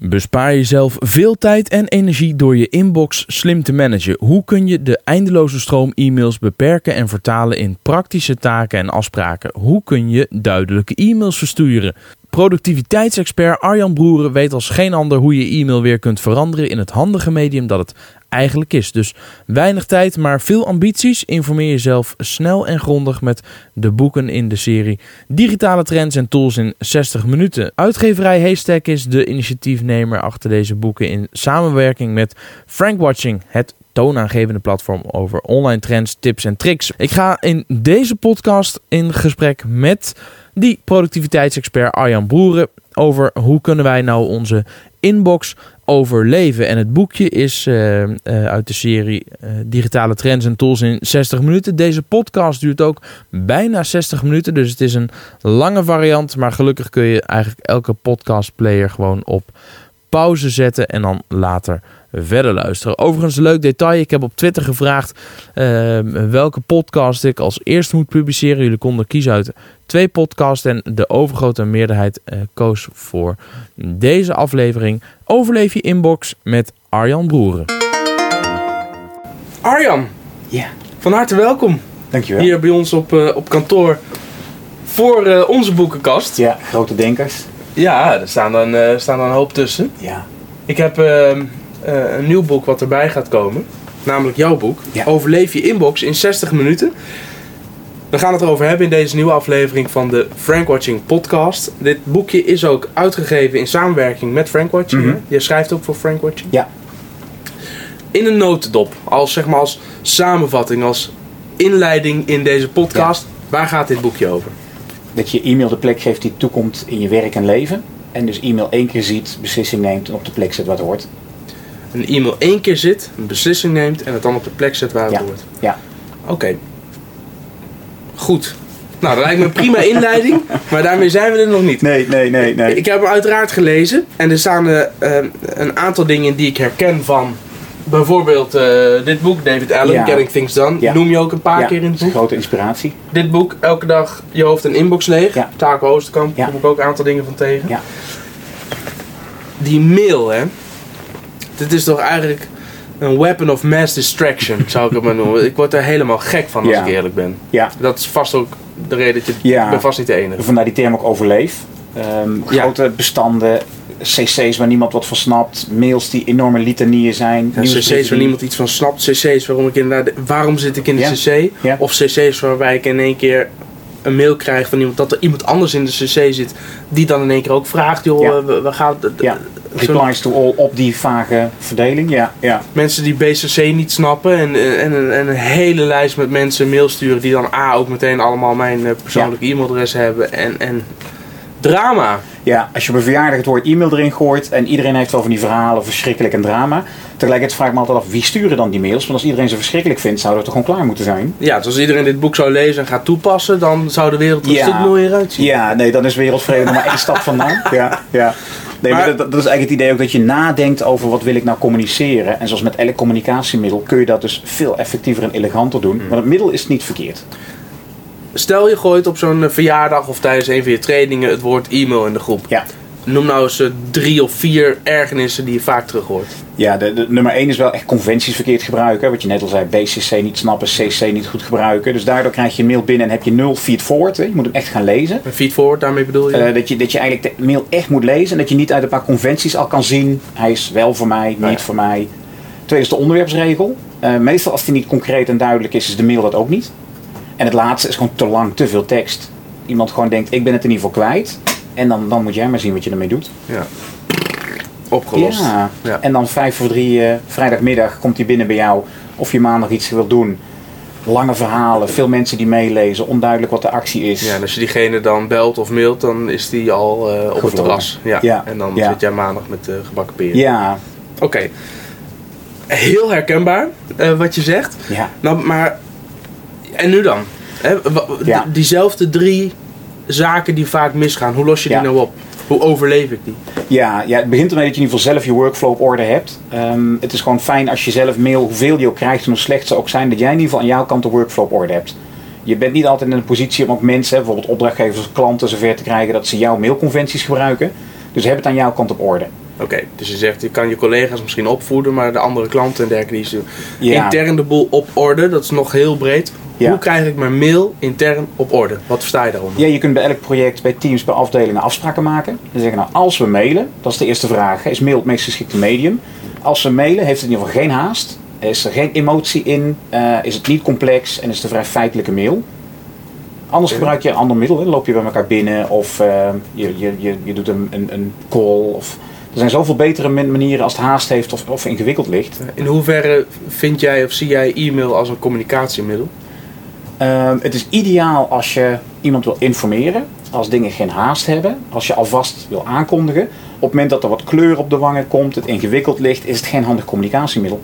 Bespaar jezelf veel tijd en energie door je inbox slim te managen. Hoe kun je de eindeloze stroom e-mails beperken en vertalen in praktische taken en afspraken? Hoe kun je duidelijke e-mails versturen? Productiviteitsexpert Arjan Broeren weet als geen ander hoe je e-mail weer kunt veranderen in het handige medium dat het eigenlijk is. Dus weinig tijd, maar veel ambities. Informeer jezelf snel en grondig met de boeken in de serie Digitale Trends en Tools in 60 minuten. Uitgeverij Haystack is de initiatiefnemer achter deze boeken in samenwerking met Frank Watching, het toonaangevende platform over online trends, tips en tricks. Ik ga in deze podcast in gesprek met die productiviteitsexpert Arjan Broeren over hoe kunnen wij nou onze inbox overleven. En het boekje is uh, uh, uit de serie uh, Digitale Trends en Tools in 60 minuten. Deze podcast duurt ook bijna 60 minuten, dus het is een lange variant. Maar gelukkig kun je eigenlijk elke podcastplayer gewoon op pauze zetten en dan later verder luisteren. Overigens, leuk detail. Ik heb op Twitter gevraagd welke podcast ik als eerste moet publiceren. Jullie konden kiezen uit twee podcasts en de overgrote meerderheid uh, koos voor deze aflevering. Overleef je inbox met Arjan Broeren. Arjan, Ja, van harte welkom dankjewel. hier bij ons op, uh, op kantoor voor uh, onze boekenkast. Ja, grote denkers. Ja, er staan dan, uh, staan dan een hoop tussen. Ja. Ik heb ehm, een nieuw boek wat erbij gaat komen. Namelijk jouw boek. Ja. Overleef je inbox in 60 minuten. We gaan het erover hebben in deze nieuwe aflevering van de Frank Watching podcast. Dit boekje is ook uitgegeven in samenwerking met Frank Watching. Mhm. Je schrijft ook voor Frank Watching. Ja. In een notendop, als, zeg maar als samenvatting, als inleiding in deze podcast. Waar gaat dit boekje over? Dat je e-mail de plek geeft die toekomt in je werk en leven. En dus e-mail één keer ziet, beslissing neemt en op de plek zet wat hoort. Een e-mail één keer zit, een beslissing neemt en het dan op de plek zet waar het Ja. hoort. Ja. Oké. Goed. Nou, dat lijkt me een prima inleiding, maar daarmee zijn we er nog niet. Nee, nee, nee, nee. Ik heb hem uiteraard gelezen en er staan eh, eh, een aantal dingen in die ik herken van bijvoorbeeld eh, dit boek, David Allen, Ja. Getting Things Done. Ja. Noem je ook een paar ja, keer in het boek. grote inspiratie. Dit boek, Elke dag je hoofd en inbox leeg. Ja. Taco Oosterkamp, daar kom ik ook een aantal dingen van tegen. Ja. Die mail, hè. Dit is toch eigenlijk een weapon of mass distraction, zou ik het maar noemen. Ik word er helemaal gek van als Ja. ik eerlijk ben. Ja, Dat is vast ook de reden dat je... Ja. Ik ben vast niet de enige. vandaar die term ook overleef. Ehm, Ja. Grote bestanden, cc's waar niemand wat van snapt, mails die enorme litanieën zijn. Ja, cc's waar niemand iets van snapt. cc's waarom ik inderdaad... Waarom zit ik in de cc? Ja. Of cc's waarbij ik in één keer een mail krijg van iemand... Dat er iemand anders in de cc zit. Die dan in één keer ook vraagt... Joh, we, we gaan... Replies to all op die vage verdeling. Ja, ja. Mensen die BCC niet snappen. En, en, en, en een hele lijst met mensen een mail sturen... Die dan A, ook meteen allemaal mijn eh, persoonlijke e-mailadres hebben. En, en drama. Ja, als je op een verjaardag het woord e-mail erin gooit en iedereen heeft wel van die verhalen verschrikkelijk en drama. Tegelijkertijd vraag ik me altijd af wie sturen dan die mails? Want als iedereen ze verschrikkelijk vindt, zou dat toch gewoon klaar moeten zijn? Ja, dus als iedereen dit boek zou lezen en gaat toepassen... Dan zou de wereld er een Ja. stuk mooier uitzien. Ja, nee, dan is wereldvrede nog maar één stap vandaan. Ja, ja. Nee, maar, Maar- dat, dat is eigenlijk het idee ook dat je nadenkt over wat wil ik nou communiceren. En zoals met elk communicatiemiddel kun je dat dus veel effectiever en eleganter doen. Maar het middel is niet verkeerd. Stel je gooit op zo'n eh, verjaardag of tijdens een van je trainingen het woord e-mail in de groep. Ja, Noem nou eens eh, drie of vier ergernissen die je vaak terug hoort. ja de, de- nummer één is wel echt conventies verkeerd gebruiken. Wat je net al zei, BCC niet snappen, CC niet goed gebruiken. Dus daardoor krijg je een mail binnen en heb je nul feed forward. Hè. Je moet hem echt gaan lezen. Een feed forward, daarmee bedoel je? Eh, dat, je, dat je eigenlijk de mail echt moet lezen en dat je niet uit een paar conventies al kan zien. Hij is wel voor mij, niet Nee. voor mij. Tweede is de onderwerpsregel. Eh, meestal als die niet concreet en duidelijk is, is de mail dat ook niet. En het laatste is gewoon te lang, te veel tekst. Iemand gewoon denkt, ik ben het in ieder geval kwijt. En dan, dan moet jij maar zien wat je ermee doet. ja. Opgelost. Ja. Ja. En dan vijf voor drie, eh, vrijdagmiddag, komt hij binnen bij jou. Of je maandag iets wil doen. Lange verhalen, veel mensen die meelezen, onduidelijk wat de actie is. Ja, en als je diegene dan belt of mailt, dan is die al eh, op het terras. Ja. Ja. En dan zit jij maandag met eh gebakken peren. ja, Oké. Heel herkenbaar wat je zegt. ja. Nou, maar... En nu dan? Hè, Diezelfde drie zaken die vaak misgaan. Hoe los je die Ja. nou op? Hoe overleef ik die? Ja, ja, het begint ermee dat je in ieder geval zelf je workflow op orde hebt. Ehm, het is gewoon fijn als je zelf mail, hoeveel je ook krijgt en hoe slecht ze ook zijn, dat jij in ieder geval aan jouw kant de workflow op orde hebt. Je bent niet altijd in een positie om ook mensen, bijvoorbeeld opdrachtgevers of klanten, zover te krijgen dat ze jouw mailconventies gebruiken. Dus heb het aan jouw kant op orde. Oké, dus je zegt, je kan je collega's misschien opvoeden, maar de andere klanten en dergelijke, die is Ja. intern de boel op orde. Dat is nog heel breed. Ja. Hoe krijg ik mijn mail intern op orde? Wat versta je daaronder? Ja, je kunt bij elk project, bij teams, bij afdelingen afspraken maken. En zeggen, nou, als we mailen, dat is de eerste vraag, is mail het meest geschikte medium? Als we mailen, heeft het in ieder geval geen haast, is er geen emotie in, eh, is het niet complex en is het een vrij feitelijke mail. Anders gebruik je een ander middel, hè. loop je bij elkaar binnen of eh, je, je, je, je doet een, een, een call. Of, er zijn zoveel betere man- manieren als het haast heeft of, of ingewikkeld ligt. In hoeverre vind jij of zie jij e-mail als een communicatiemiddel? Ehm, het is ideaal als je iemand wil informeren, als dingen geen haast hebben, als je alvast wil aankondigen. Op het moment dat er wat kleur op de wangen komt, het ingewikkeld ligt, is het geen handig communicatiemiddel.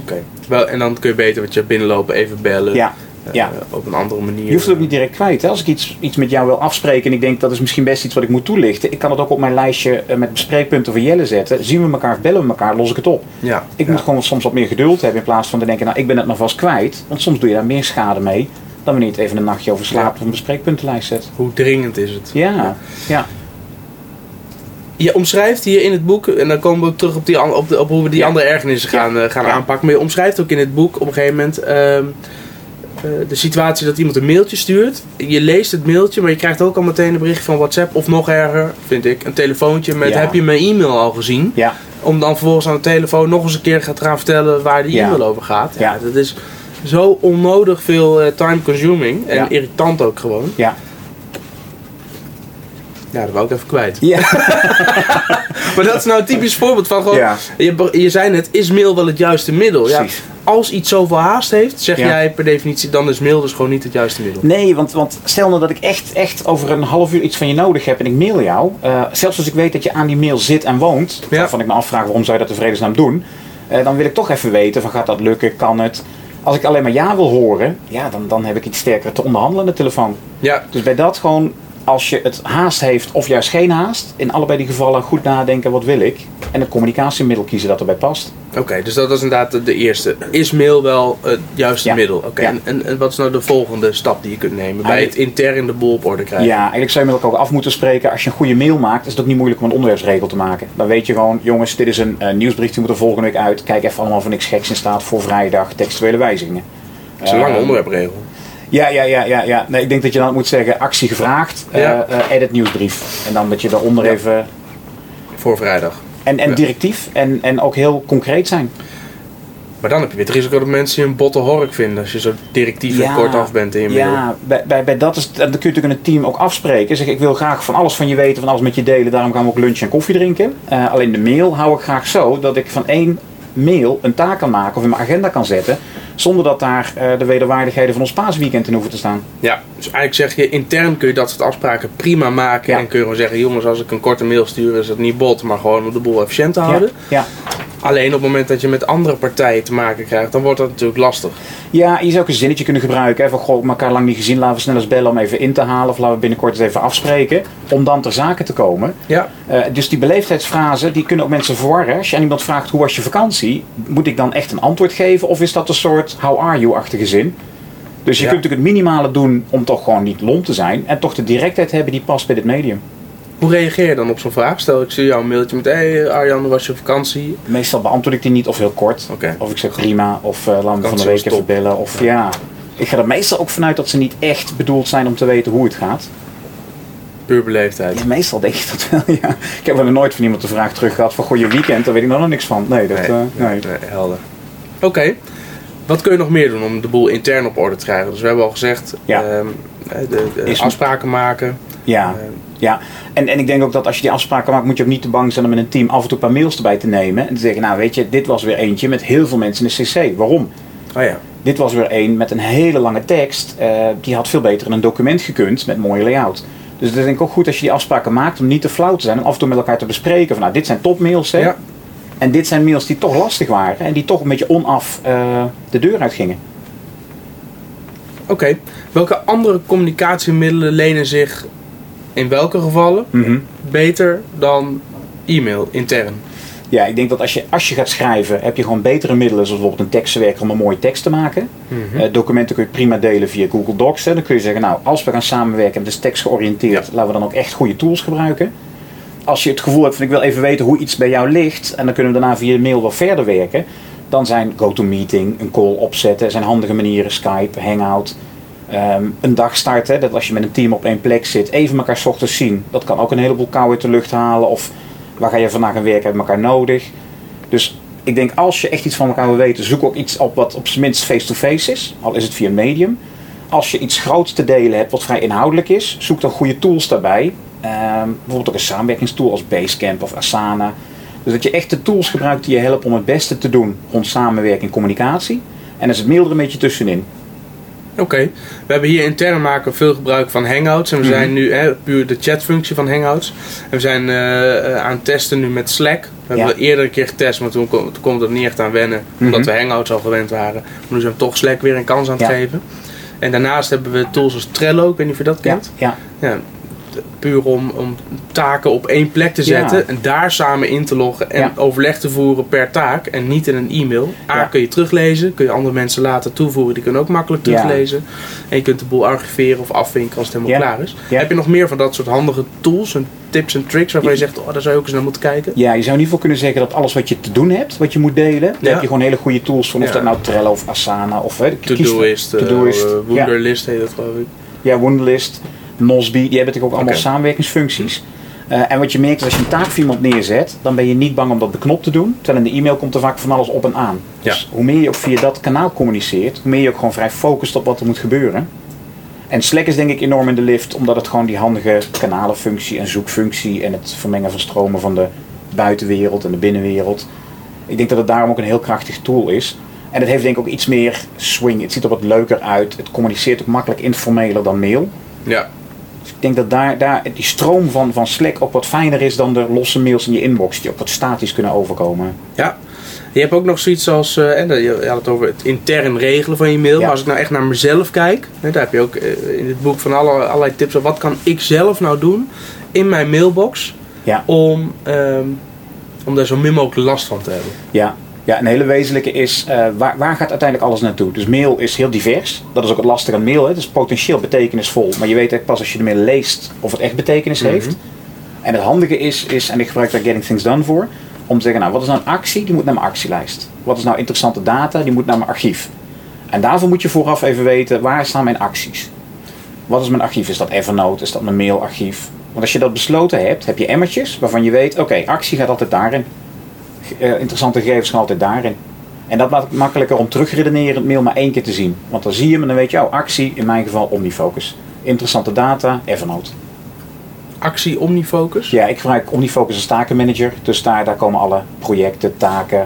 Oké. Wel, En dan kun je beter wat je binnenlopen, even bellen. Ja, eh, ja. op een andere manier. Je hoeft het ook niet direct kwijt. Hè? Als ik iets, iets met jou wil afspreken en ik denk dat is misschien best iets wat ik moet toelichten, ik kan het ook op mijn lijstje eh, met bespreekpunten van Jelle zetten. Zien we elkaar of bellen we elkaar, los ik het op. Ja. Ik ja. moet gewoon soms wat meer geduld hebben in plaats van te denken, nou ik ben het nog vast kwijt. Want soms doe je daar meer schade mee dan wanneer je het even een nachtje over slaapt of een bespreekpuntenlijst zet. Hoe dringend is het? Ja, ja. Je omschrijft hier in het boek, en dan komen we ook terug op, die, op, de, op hoe we die Ja. andere ergernissen gaan, eh, gaan Ja. aanpakken. Maar je omschrijft ook in het boek op een gegeven moment ehm, eh, de situatie dat iemand een mailtje stuurt. Je leest het mailtje, maar je krijgt ook al meteen een bericht van WhatsApp. Of nog erger, vind ik, een telefoontje met Ja. heb je mijn e-mail al gezien? Ja, Om dan vervolgens aan de telefoon nog eens een keer te gaan vertellen waar die Ja. e-mail over gaat. Ja, Ja. dat is zo onnodig veel eh, time consuming en Ja. irritant ook gewoon. ja. Ja, dat wou ik even kwijt. Ja, Maar dat is nou een typisch voorbeeld van gewoon, Ja. je, je zei net, is mail wel het juiste middel? Ja, als iets zoveel haast heeft, zeg Ja. jij per definitie, dan is mail dus gewoon niet het juiste middel. Nee, want, want stel nou dat ik echt, echt over een half uur iets van je nodig heb en ik mail jou. eh, zelfs als ik weet dat je aan die mail zit en woont, waarvan ik me afvraag waarom zou je dat de vredesnaam doen. eh, dan wil ik toch even weten van gaat dat lukken, kan het. Als ik alleen maar ja wil horen, ja, dan, dan heb ik iets sterker te onderhandelen aan de telefoon. Ja, Dus bij dat gewoon, als je het haast heeft of juist geen haast, in allebei die gevallen goed nadenken wat wil ik. En het communicatiemiddel kiezen dat erbij past. oké, dus dat is inderdaad de, eerste. Is mail wel het juiste Ja. middel? Oké, Ja. en, en, en wat is nou de volgende stap die je kunt nemen bij het intern de boel op orde krijgen? Ja, eigenlijk zou je met elkaar ook af moeten spreken. Als je een goede mail maakt, is het ook niet moeilijk om een onderwerpsregel te maken. Dan weet je gewoon, jongens, dit is een eh, nieuwsbrief die moet er volgende week uit. Kijk even allemaal of er niks geks in staat voor vrijdag, textuele wijzigingen. Dat is een lange Eh, onderwerpregel. Ja, ja, ja, ja, ja. Nee, ik denk dat je dan moet zeggen, actie gevraagd, eh, Ja. eh, edit nieuwsbrief. En dan dat je daaronder Ja. even... Voor vrijdag. En, en directief en, en ook heel concreet zijn. Maar dan heb je weer het risico dat mensen je een botte hork vinden als je zo directief en kort af bent in je mail. Ja, bij, bij, bij dat is, dan kun je natuurlijk in een team ook afspreken. Zeg, ik wil graag van alles van je weten, van alles met je delen. Daarom gaan we ook lunch en koffie drinken. Eh, alleen de mail hou ik graag zo dat ik van één mail een taak kan maken of in mijn agenda kan zetten. Zonder dat daar eh, de wederwaardigheden van ons paasweekend in hoeven te staan. Ja, dus eigenlijk zeg je intern kun je dat soort afspraken prima maken. Ja. En kun je gewoon zeggen, jongens, als ik een korte mail stuur is het niet bot, maar gewoon om de boel efficiënt te houden. Ja, Alleen op het moment dat je met andere partijen te maken krijgt, dan wordt dat natuurlijk lastig. ja, je zou ook een zinnetje kunnen gebruiken. Hè, van goh, elkaar lang niet gezien, laten we snel eens bellen om even in te halen. Of laten we binnenkort eens even afspreken. Om dan ter zake te komen. Ja, Eh, dus die beleefdheidsfrasen, die kunnen ook mensen verwarren. Als je aan iemand vraagt, hoe was je vakantie? Moet ik dan echt een antwoord geven? Of is dat een soort, how are you-achtige zin? Dus je Ja. kunt natuurlijk het minimale doen om toch gewoon niet lomp te zijn. En toch de directheid hebben die past bij dit medium. Hoe reageer je dan op zo'n vraag? Stel, ik stuur jou een mailtje met, hey, Arjan, hoe was je op vakantie? Meestal beantwoord ik die niet of heel kort. Of ik zeg prima, of we van de week even bellen. Of ja, ik ga er meestal ook vanuit dat ze niet echt bedoeld zijn om te weten hoe het gaat. Puur beleefdheid. Ja, meestal denk ik dat wel, ja. Ik heb wel nooit van iemand de vraag terug gehad van, goh, je weekend, daar weet ik nog niks van. Nee, dat, Nee, eh, nee, nee. nee, helder. Oké. Wat kun je nog meer doen om de boel intern op orde te krijgen? Dus we hebben al gezegd, Ja. ehm, de, de Is- afspraken maken. Ja, Ehm, ja. En, en ik denk ook dat als je die afspraken maakt, moet je ook niet te bang zijn om met een team af en toe een paar mails erbij te nemen. En te zeggen, nou weet je, dit was weer eentje met heel veel mensen in de CC. Waarom? oh ja. Dit was weer één met een hele lange tekst. eh, die had veel beter in een document gekund met mooie layout. Dus het is denk ik ook goed als je die afspraken maakt om niet te flauw te zijn. En af en toe met elkaar te bespreken van nou, dit zijn topmails hè. Ja. En dit zijn mails die toch lastig waren. En die toch een beetje onaf eh, de deur uitgingen. Oké. Welke andere communicatiemiddelen lenen zich in welke gevallen Mhm. beter dan e-mail intern? Ja, ik denk dat als je, als je gaat schrijven, heb je gewoon betere middelen, zoals bijvoorbeeld een tekstverwerker om een mooie tekst te maken. Mhm. Eh, documenten kun je prima delen via Google Docs. Hè. Dan kun je zeggen, nou, als we gaan samenwerken en het is tekstgeoriënteerd, laten we dan ook echt goede tools gebruiken. als je het gevoel hebt van ik wil even weten hoe iets bij jou ligt. En dan kunnen we daarna via mail wel verder werken. Dan zijn GoToMeeting, een call opzetten, zijn handige manieren. Skype, Hangout. Ehm, een dag starten, dat als je met een team op één plek zit, even elkaar 's ochtends zien. Dat kan ook een heleboel kou uit de lucht halen. Of waar ga je vandaag aan werken, hebben elkaar nodig. Dus ik denk als je echt iets van elkaar wil weten, zoek ook iets op wat op zijn minst face-to-face is. Al is het via een medium. Als je iets groots te delen hebt wat vrij inhoudelijk is, zoek dan goede tools daarbij. Ehm, bijvoorbeeld ook een samenwerkingstool als Basecamp of Asana. Dus dat je echt de tools gebruikt die je helpen om het beste te doen rond samenwerking en communicatie. En is het mail er een beetje tussenin. Oké, we hebben hier intern maken veel gebruik van Hangouts. En we Mhm. zijn nu hè, puur de chatfunctie van Hangouts. En we zijn eh, eh, aan het testen nu met Slack. We hebben we eerder een keer getest, maar toen, kon- toen kon er niet echt aan wennen. Omdat Mhm. we Hangouts al gewend waren. Maar nu zijn we toch Slack weer een kans aan het Ja. geven. En daarnaast hebben we tools als Trello. Ik weet niet of je dat kent. ja, Ja, puur om, om taken op één plek te Ja. zetten en daar samen in te loggen en Ja. overleg te voeren per taak en niet in een e-mail. A, Ja. kun je teruglezen, kun je andere mensen laten toevoegen, die kunnen ook makkelijk teruglezen. En je kunt de boel archiveren of afvinken als het helemaal klaar is. Heb je nog meer van dat soort handige tools en tips en tricks waarvan je zegt, oh, daar zou je ook eens naar moeten kijken? ja, je zou in ieder geval kunnen zeggen dat alles wat je te doen hebt, wat je moet delen, daar heb je gewoon hele goede tools van. Of dat nou Trello of Asana of To-doist, uh, Todoist, uh, ja. Wunderlist heet dat geloof ik. Ja, Wunderlist, Nozbe, die hebben natuurlijk ook allemaal samenwerkingsfuncties. Eh, en wat je merkt is als je een taak voor iemand neerzet, dan ben je niet bang om dat beknopt te doen. Terwijl in de e-mail komt er vaak van alles op en aan. Dus hoe meer je ook via dat kanaal communiceert, hoe meer je ook gewoon vrij focust op wat er moet gebeuren. En Slack is denk ik enorm in de lift, omdat het gewoon die handige kanalenfunctie en zoekfunctie en het vermengen van stromen van de buitenwereld en de binnenwereld. Ik denk dat het daarom ook een heel krachtig tool is. En het heeft denk ik ook iets meer swing. Het ziet er wat leuker uit. Het communiceert ook makkelijk informeler dan mail. Ja, Dus ik denk dat daar, daar die stroom van, van Slack ook wat fijner is dan de losse mails in je inbox, die ook wat statisch kunnen overkomen. Ja. Je hebt ook nog zoiets als, eh, en je had het over het intern regelen van je mail. Ja. Maar als ik nou echt naar mezelf kijk, hè, daar heb je ook eh, in het boek van alle, allerlei tips. over Wat kan ik zelf nou doen in mijn mailbox Ja. om, ehm, om daar zo min mogelijk last van te hebben? Ja, ja een hele wezenlijke is, eh, waar, waar gaat uiteindelijk alles naartoe? Dus mail is heel divers. Dat is ook het lastige aan mail. Hè. Het is potentieel betekenisvol, maar je weet eigenlijk pas als je de mail leest of het echt betekenis Mhm. heeft. En het handige is, is, en ik gebruik daar Getting Things Done voor, om te zeggen, nou wat is nou een actie? Die moet naar mijn actielijst. Wat is nou interessante data? Die moet naar mijn archief. En daarvoor moet je vooraf even weten, waar staan mijn acties? Wat is mijn archief? Is dat Evernote? Is dat mijn mailarchief? Want als je dat besloten hebt, heb je emmertjes waarvan je weet, oké, actie gaat altijd daarin. Eh, interessante gegevens gaan altijd daarin. En dat maakt het makkelijker om terugredenerend mail maar één keer te zien. Want dan zie je hem en dan weet je, oh, actie, in mijn geval Omnifocus. Interessante data, Evernote. Actie Omnifocus. Ja, ik gebruik Omnifocus als takenmanager. Dus daar, daar komen alle projecten, taken.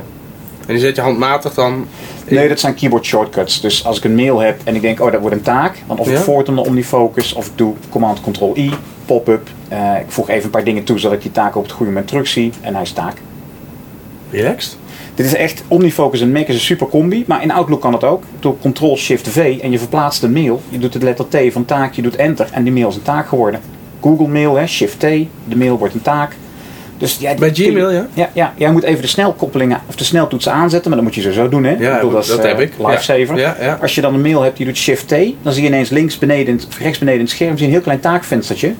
En die zet je handmatig dan. in- Nee, dat zijn keyboard shortcuts. Dus als ik een mail heb en ik denk, oh, dat wordt een taak. Dan of ik Ja. voort hem naar Omnifocus of ik doe Command-Control-I, pop-up. Eh, ik voeg even een paar dingen toe zodat ik die taak op het goede moment terugzie. En hij is taak. Relaxed. Dit is echt, Omnifocus en Mac is een super combi, maar in Outlook kan het ook. Door Ctrl-Shift-V en je verplaatst een mail. Je doet het letter T van taak, je doet Enter en die mail is een taak geworden. Google Mail, hè, Shift-T, de mail wordt een taak. Dus, ja, Bij Gmail, ja? Ja, ja, jij moet even de snelkoppelingen of de sneltoetsen aanzetten, maar dat moet je sowieso doen. Hè? Ja, Ik bedoel, dat, is, eh, heb ik. Lifesaver. Ja, ja, ja. Als je dan een mail hebt die doet Shift-T, dan zie je ineens links beneden, of rechts beneden in het scherm zie je een heel klein taakvenstertje.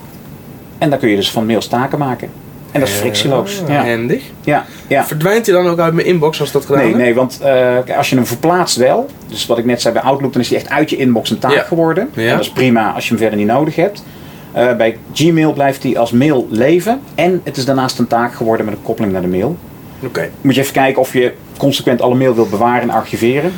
En dan kun je dus van mails taken maken. En dat is frictieloos. Ja, Ja, Handig. ja, ja. Verdwijnt hij dan ook uit mijn inbox als dat gedaan Nee, hebt? nee, want eh, als je hem verplaatst wel, dus wat ik net zei bij Outlook, dan is hij echt uit je inbox een taak Ja. geworden. Ja. En dat is prima als je hem verder niet nodig hebt. Eh, bij Gmail blijft hij als mail leven en het is daarnaast een taak geworden met een koppeling naar de mail. Oké. Moet je even kijken of je consequent alle mail wilt bewaren en archiveren.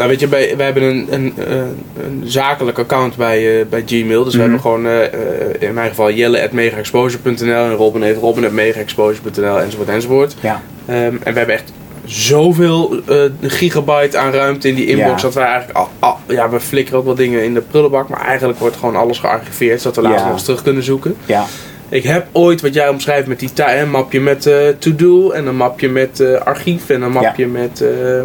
Nou weet je, bij, wij hebben een, een, eh, een zakelijk account bij, eh, bij Gmail. Dus we Mhm. hebben gewoon eh, in mijn geval jelle.megaexposure.nl en Robin heeft robin.megaexposure.nl enzovoort enzovoort. Ja, Ehm, en we hebben echt zoveel gigabyte aan ruimte in die inbox Ja. dat wij eigenlijk, al, al- ja we flikkeren ook wel dingen in de prullenbak, maar eigenlijk wordt gewoon alles gearchiveerd zodat we later Ja. nog eens terug kunnen zoeken. ja, Ik heb ooit wat jij omschrijft met die ta- een mapje met eh, to-do en een mapje met eh, archief en een mapje met eh,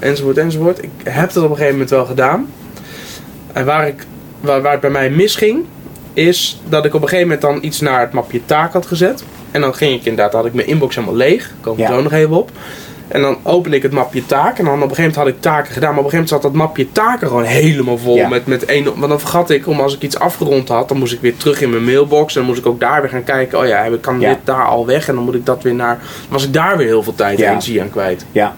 enzovoort enzovoort. Ik heb dat op een gegeven moment wel gedaan. En waar, ik, waar, waar het bij mij misging, is dat ik op een gegeven moment dan iets naar het mapje taak had gezet. En dan ging ik inderdaad, had ik mijn inbox helemaal leeg. Daar komen we Ja. zo nog even op. En dan opende ik het mapje taken. En dan op een gegeven moment had ik taken gedaan. Maar op een gegeven moment zat dat mapje taken gewoon helemaal vol. Ja. Met, met één, want dan vergat ik, om als ik iets afgerond had, dan moest ik weer terug in mijn mailbox. En dan moest ik ook daar weer gaan kijken. Oh ja, ik- kan Ja. dit daar al weg? En dan moet ik dat weer naar. Dan was ik daar weer heel veel tijd en energie aan kwijt. Ja,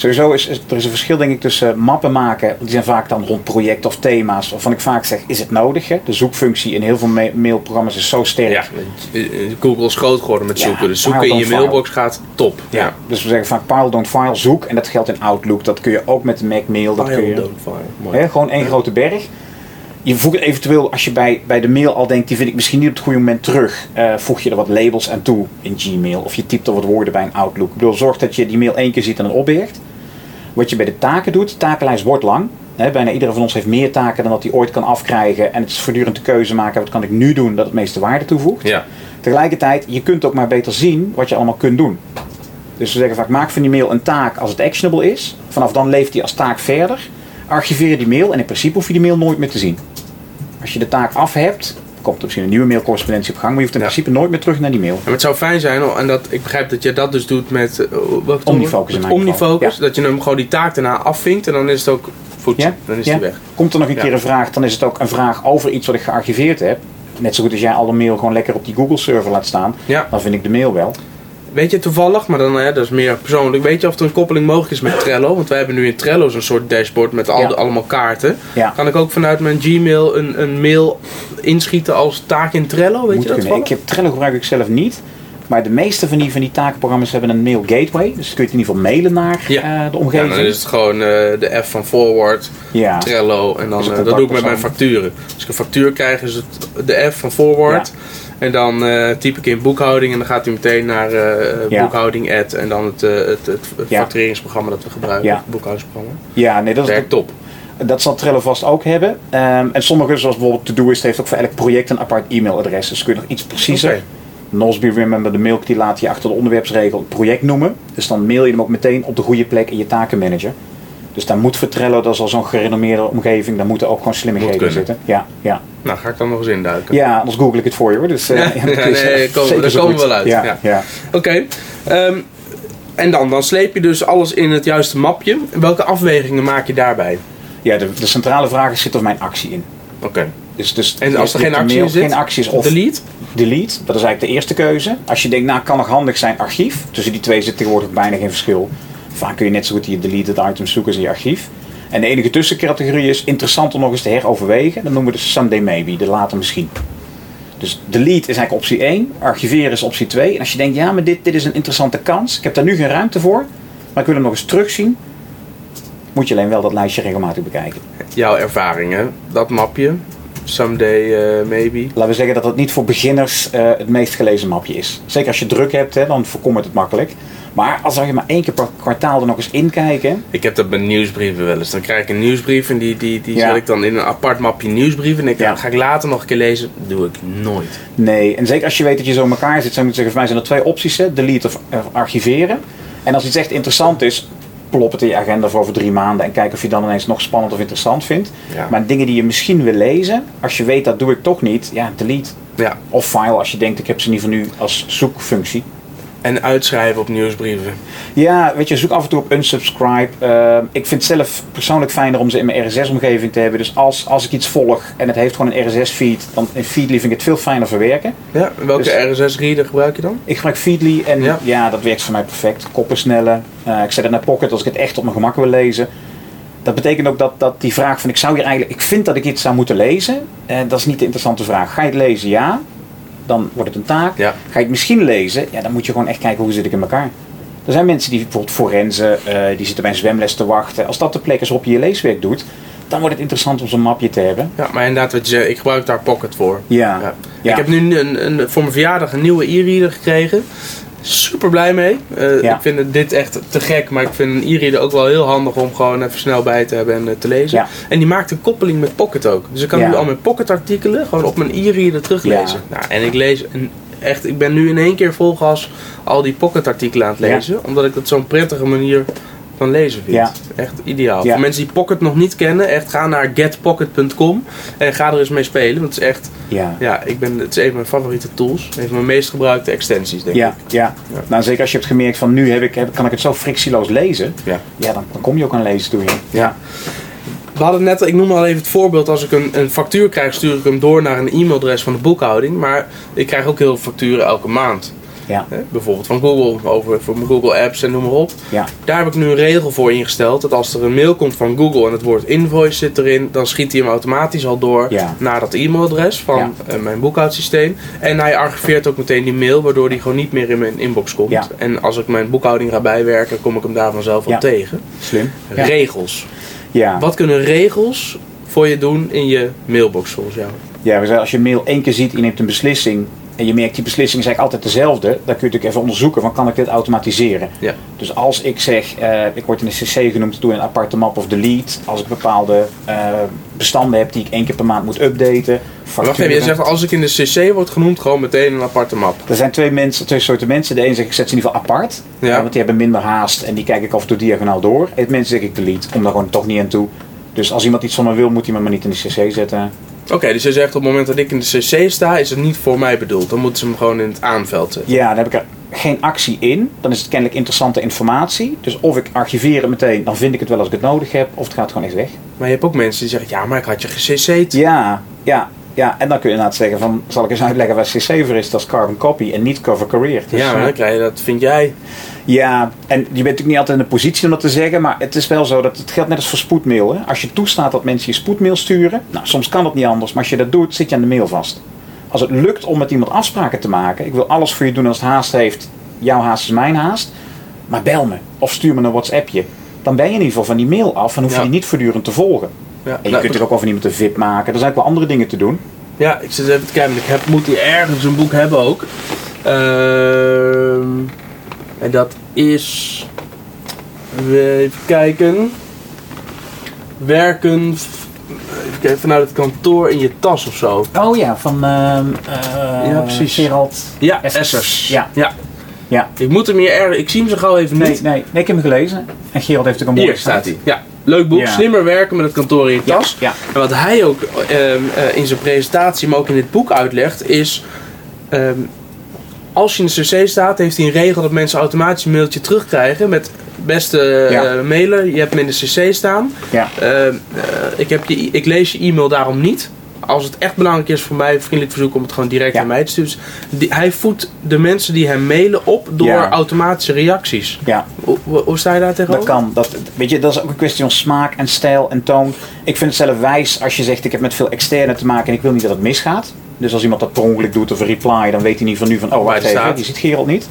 sowieso is, is er is een verschil denk ik tussen mappen maken, die zijn vaak dan rond projecten of thema's, waarvan ik vaak zeg, is het nodig? Hè? De zoekfunctie in heel veel ma- mailprogramma's is zo sterk. Ja, eh, Google is groot geworden met Ja, zoeken. Dus zoeken in je file. mailbox gaat top. Ja. Dus we zeggen vaak pile don't file, zoek. En dat geldt in Outlook. Dat kun je ook met de Mac Mail. Dat kun je, don't file. Mooi. hè, gewoon één grote berg. Je voegt eventueel, als je bij, bij de mail al denkt, die vind ik misschien niet op het goede moment terug. eh, voeg je er wat labels aan toe in Gmail. Of je typt er wat woorden bij een Outlook. Ik bedoel, zorg dat je die mail één keer ziet en het opbergt. Wat je bij de taken doet, de takenlijst wordt lang. Bijna iedere van ons heeft meer taken dan dat hij ooit kan afkrijgen. En het is voortdurend de keuze maken, wat kan ik nu doen dat het meeste waarde toevoegt. Ja. Tegelijkertijd, je kunt ook maar beter zien wat je allemaal kunt doen. Dus we zeggen vaak, maak van die mail een taak als het actionable is. Vanaf dan leeft die als taak verder. Archiveer die mail en in principe hoef je die mail nooit meer te zien. Als je de taak af hebt, komt er misschien een nieuwe mailcorrespondentie op gang. Maar je hoeft in Ja. principe nooit meer terug naar die mail. Maar het zou fijn zijn, en dat, ik begrijp dat je dat dus doet met uh, welk tool? Omnifocus in Met Omnifocus, ja. dat je hem gewoon die taak daarna afvinkt en dan is het ook voetje. Ja? Dan is Ja. die weg. Komt er nog een Ja. keer een vraag, dan is het ook een vraag over iets wat ik gearchiveerd heb. Net zo goed als jij alle mail gewoon lekker op die Google server laat staan. Ja. Dan vind ik de mail wel. Weet je toevallig, maar dan, hè, dat is meer persoonlijk, weet je of er een koppeling mogelijk is met Trello? Want wij hebben nu in Trello zo'n soort dashboard met al Ja. allemaal kaarten. Ja. Kan ik ook vanuit mijn Gmail een, een mail inschieten als taak in Trello? Weet Moet je dat kunnen. Ik heb Trello gebruik ik zelf niet. Maar de meeste van die, van die takenprogramma's hebben een mail gateway. Dus kun je het in ieder geval mailen naar Ja. eh, de Ja, omgeving. dan is het gewoon eh, de F van forward, Ja. Trello en dan het eh, dat doe ik met mijn facturen. Als ik een factuur krijg is het de F van forward. En dan eh, typ ik in boekhouding en dan gaat hij meteen naar eh, Ja. boekhouding add en dan het, eh, het, het Ja. factureringsprogramma dat we gebruiken. Ja. Het boekhoudingprogramma. Ja, nee, dat is, Werkt top. dat zal Trello vast ook hebben. Ehm, en sommige, zoals bijvoorbeeld Todoist, heeft ook voor elk project een apart e-mailadres. Dus kun je nog iets preciezer. Oké. Nosby Remember the Milk, die laat je achter de onderwerpsregel het project noemen. Dus dan mail je hem ook meteen op de goede plek in je takenmanager. Dus daar moet voor Trello, dat is al zo'n gerenommeerde omgeving, daar moeten ook gewoon slimmigheden Moet zitten. Ja, ja. Nou, ga ik dan nog eens induiken. ja, anders google ik het voor je hoor. Dus, eh, Ja, nee, komen- daar komen we wel uit, Ja, ja. Oké. ehm, en dan, dan sleep je dus alles in het juiste mapje. Welke afwegingen maak je daarbij? ja de, de centrale vraag is, zit er mijn actie in? Oké. Dus, dus En als er geen actie zit? Geen actie is of Delete? delete. Dat is eigenlijk de eerste keuze. Als je denkt, nou kan nog handig zijn, archief. Tussen die twee zit tegenwoordig bijna geen verschil. Vaak kun je net zo goed je deleted items zoeken als in je archief. En de enige tussencategorie is interessant om nog eens te heroverwegen. Dat noemen we dus someday maybe, de later misschien. Dus delete is eigenlijk optie 1, archiveren is optie 2. En als je denkt, ja, maar dit, dit is een interessante kans. Ik heb daar nu geen ruimte voor, maar ik wil hem nog eens terugzien. Moet je alleen wel dat lijstje regelmatig bekijken. Jouw ervaringen, dat mapje. Someday eh, maybe. Laten we zeggen dat het niet voor beginners eh, het meest gelezen mapje is. Zeker als je druk hebt, hè, dan voorkomt het het makkelijk. Maar als je maar één keer per kwartaal er nog eens in kijken. Ik heb dat bij nieuwsbrieven wel eens. Dan krijg ik een nieuwsbrief en die, die, die Ja. zet ik dan in een apart mapje nieuwsbrieven. En ik, Ja. ga ik later nog een keer lezen. doe ik nooit. Nee, en zeker als je weet dat je zo in elkaar zit, zou ik zeggen, voor mij zijn er twee opties. Hè, delete of eh, archiveren. En als iets echt interessant is, plop het in je agenda voor over drie maanden. En kijk of je dan ineens nog spannend of interessant vindt. Ja. Maar dingen die je misschien wil lezen, als je weet dat doe ik toch niet, ja, delete. Ja. Of file als je denkt, ik heb ze niet voor nu als zoekfunctie. En uitschrijven op nieuwsbrieven. Ja, weet je, zoek af en toe op unsubscribe. Eh, ik vind het zelf persoonlijk fijner om ze in mijn RSS-omgeving te hebben. Dus als, als ik iets volg en het heeft gewoon een RSS-feed, dan in Feedly vind ik het veel fijner verwerken. Ja, welke Dus- RSS-reader gebruik je dan? Ik gebruik Feedly en Ja. ja, dat werkt voor mij perfect. Koppen sneller. Eh, ik zet het naar Pocket als ik het echt op mijn gemak wil lezen. Dat betekent ook dat, dat die vraag van ik zou hier eigenlijk, ik vind dat ik iets zou moeten lezen. eh, dat is niet de interessante vraag. Ga je het lezen? Ja. Dan wordt het een taak. Ja. Ga je het misschien lezen? Ja, dan moet je gewoon echt kijken hoe zit ik in elkaar. Er zijn mensen die bijvoorbeeld forensen, eh die zitten bij een zwemles te wachten. Als dat de plek is waarop je je leeswerk doet, dan wordt het interessant om zo'n mapje te hebben. Ja, maar inderdaad, wat je ik gebruik daar Pocket voor. Ja. Ja. Ja. Ik heb nu een, een, voor mijn verjaardag een nieuwe e-reader gekregen. Super blij mee. Eh, Ja. Ik vind dit echt te gek, maar ik vind een e-reader ook wel heel handig om gewoon even snel bij te hebben en eh, te lezen. Ja. En die maakt een koppeling met Pocket ook. Dus ik kan Ja. nu al mijn Pocket artikelen gewoon op mijn e-reader teruglezen. Nou, en ik lees een, echt, ik ben nu in één keer vol gas al die Pocket artikelen aan het lezen. Omdat ik het zo'n prettige manier van lezen vindt. Ja. Echt ideaal. Ja. Voor mensen die Pocket nog niet kennen, echt ga naar getpocket.com en ga er eens mee spelen. Want het is echt, Ja. ja, ik ben, het is een van mijn favoriete tools. Een van mijn meest gebruikte extensies, denk Ja, ik. ja. Ja. Nou, zeker als je hebt gemerkt van nu heb ik, heb, kan ik het zo frictieloos lezen. Ja. Ja, dan, dan kom je ook aan lezen toe. Ja. Ja. We hadden net, ik noem al even het voorbeeld, als ik een, een factuur krijg, stuur ik hem door naar een e-mailadres van de boekhouding. Maar ik krijg ook heel veel facturen elke maand. Ja. Hè? Bijvoorbeeld van Google, over, voor mijn Google Apps en noem maar op. Ja. Daar heb ik nu een regel voor ingesteld. Dat als er een mail komt van Google en het woord invoice zit erin, dan schiet hij hem automatisch al door Ja. naar dat e-mailadres van Ja. eh, mijn boekhoudsysteem. En hij archiveert ook meteen die mail, waardoor die gewoon niet meer in mijn inbox komt. Ja. En als ik mijn boekhouding ga bijwerken, kom ik hem daar vanzelf Ja. tegen. Slim. Regels. Ja. Wat kunnen regels voor je doen in je mailbox volgens jou? Ja. Dus als ik zeg, eh, ik word in de CC genoemd, doe een aparte map of delete. Als ik bepaalde eh, bestanden heb die ik één keer per maand moet updaten. Wacht even, je zegt als ik in de CC word genoemd, gewoon meteen een aparte map. Er zijn twee, mensen, twee soorten mensen. De ene zegt ik zet ze in ieder geval apart. Ja. eh, want die hebben minder haast en die kijk ik af en toe diagonaal door. En mensen zeg ik delete. Kom daar gewoon toch niet aan toe. Dus als iemand iets van me wil, moet hij me maar niet in de CC zetten. Oké, dus je zegt op het moment dat ik in de CC sta, is het niet voor mij bedoeld. Dan moeten ze hem gewoon in het aanveld zetten. Ja, dan heb ik er geen actie in. Dan is het kennelijk interessante informatie. Dus of ik archiveer het meteen, dan vind ik het wel als ik het nodig heb. Of het gaat gewoon echt weg. Maar je hebt ook mensen die zeggen, ja, maar ik had je gecC'd. Ja, ja, ja. En dan kun je inderdaad zeggen van, zal ik eens uitleggen waar CC voor is? Dat is carbon copy en niet cover career. Dus, Ja, maar eh, dan krijg je dat, vind jij. Ja, en je bent natuurlijk niet altijd in de positie om dat te zeggen, maar het is wel zo dat het geldt net als voor spoedmail. Hè? Als je toestaat dat mensen je spoedmail sturen, nou soms kan dat niet anders, maar als je dat doet, zit je aan de mail vast. Als het lukt om met iemand afspraken te maken, ik wil alles voor je doen als het haast heeft, jouw haast is mijn haast, maar bel me of stuur me een WhatsAppje. Dan ben je in ieder geval van die mail af en hoef je Ja. die niet voortdurend te volgen. Ja, En je nou, kunt er ook over iemand een VIP maken, er zijn ook wel andere dingen te doen. ja ik zit even te kijken. Ik heb, moet hier ergens een boek hebben ook. Ehm, en dat is... Even kijken. Werken... Even kijken, vanuit het kantoor in je tas of zo. Oh ja, van ehm, eh, Ja, precies. Gerald Ja, Essers. Essers. Ja. ja. Ja. Ik moet hem hier ergens... Ik zie hem zo gauw even Nee, niet. nee, nee, ik heb hem gelezen. En Gerald heeft ook een mooie Hier staat hij. Ja. Leuk boek. Ja. Slimmer werken met het kantoor in je Ja, tas. ja. En wat hij ook ehm, eh, in zijn presentatie, maar ook in dit boek uitlegt, is... ehm, als je in de CC staat, heeft hij een regel dat mensen automatisch een mailtje terugkrijgen met beste Ja. eh, mailen. Je hebt hem in de CC staan. Ja. Ehm, eh, ik, heb je, ik lees je e-mail daarom niet. Als het echt belangrijk is voor mij, vriendelijk verzoek om het gewoon direct Ja. naar mij te sturen. Dus die- hij voedt de mensen die hem mailen op door Ja. automatische reacties. Ja, Hoe, hoe- hoe sta je daar tegenover? dat kan. Dat, weet je, dat is ook een kwestie van smaak en stijl en toon. Ik vind het zelf wijs als je zegt ik heb met veel externe te maken en ik wil niet dat het misgaat. Dus als iemand dat per ongeluk doet of een reply, dan weet hij niet van nu van oh wacht het even, staat. je ziet Gerald niet.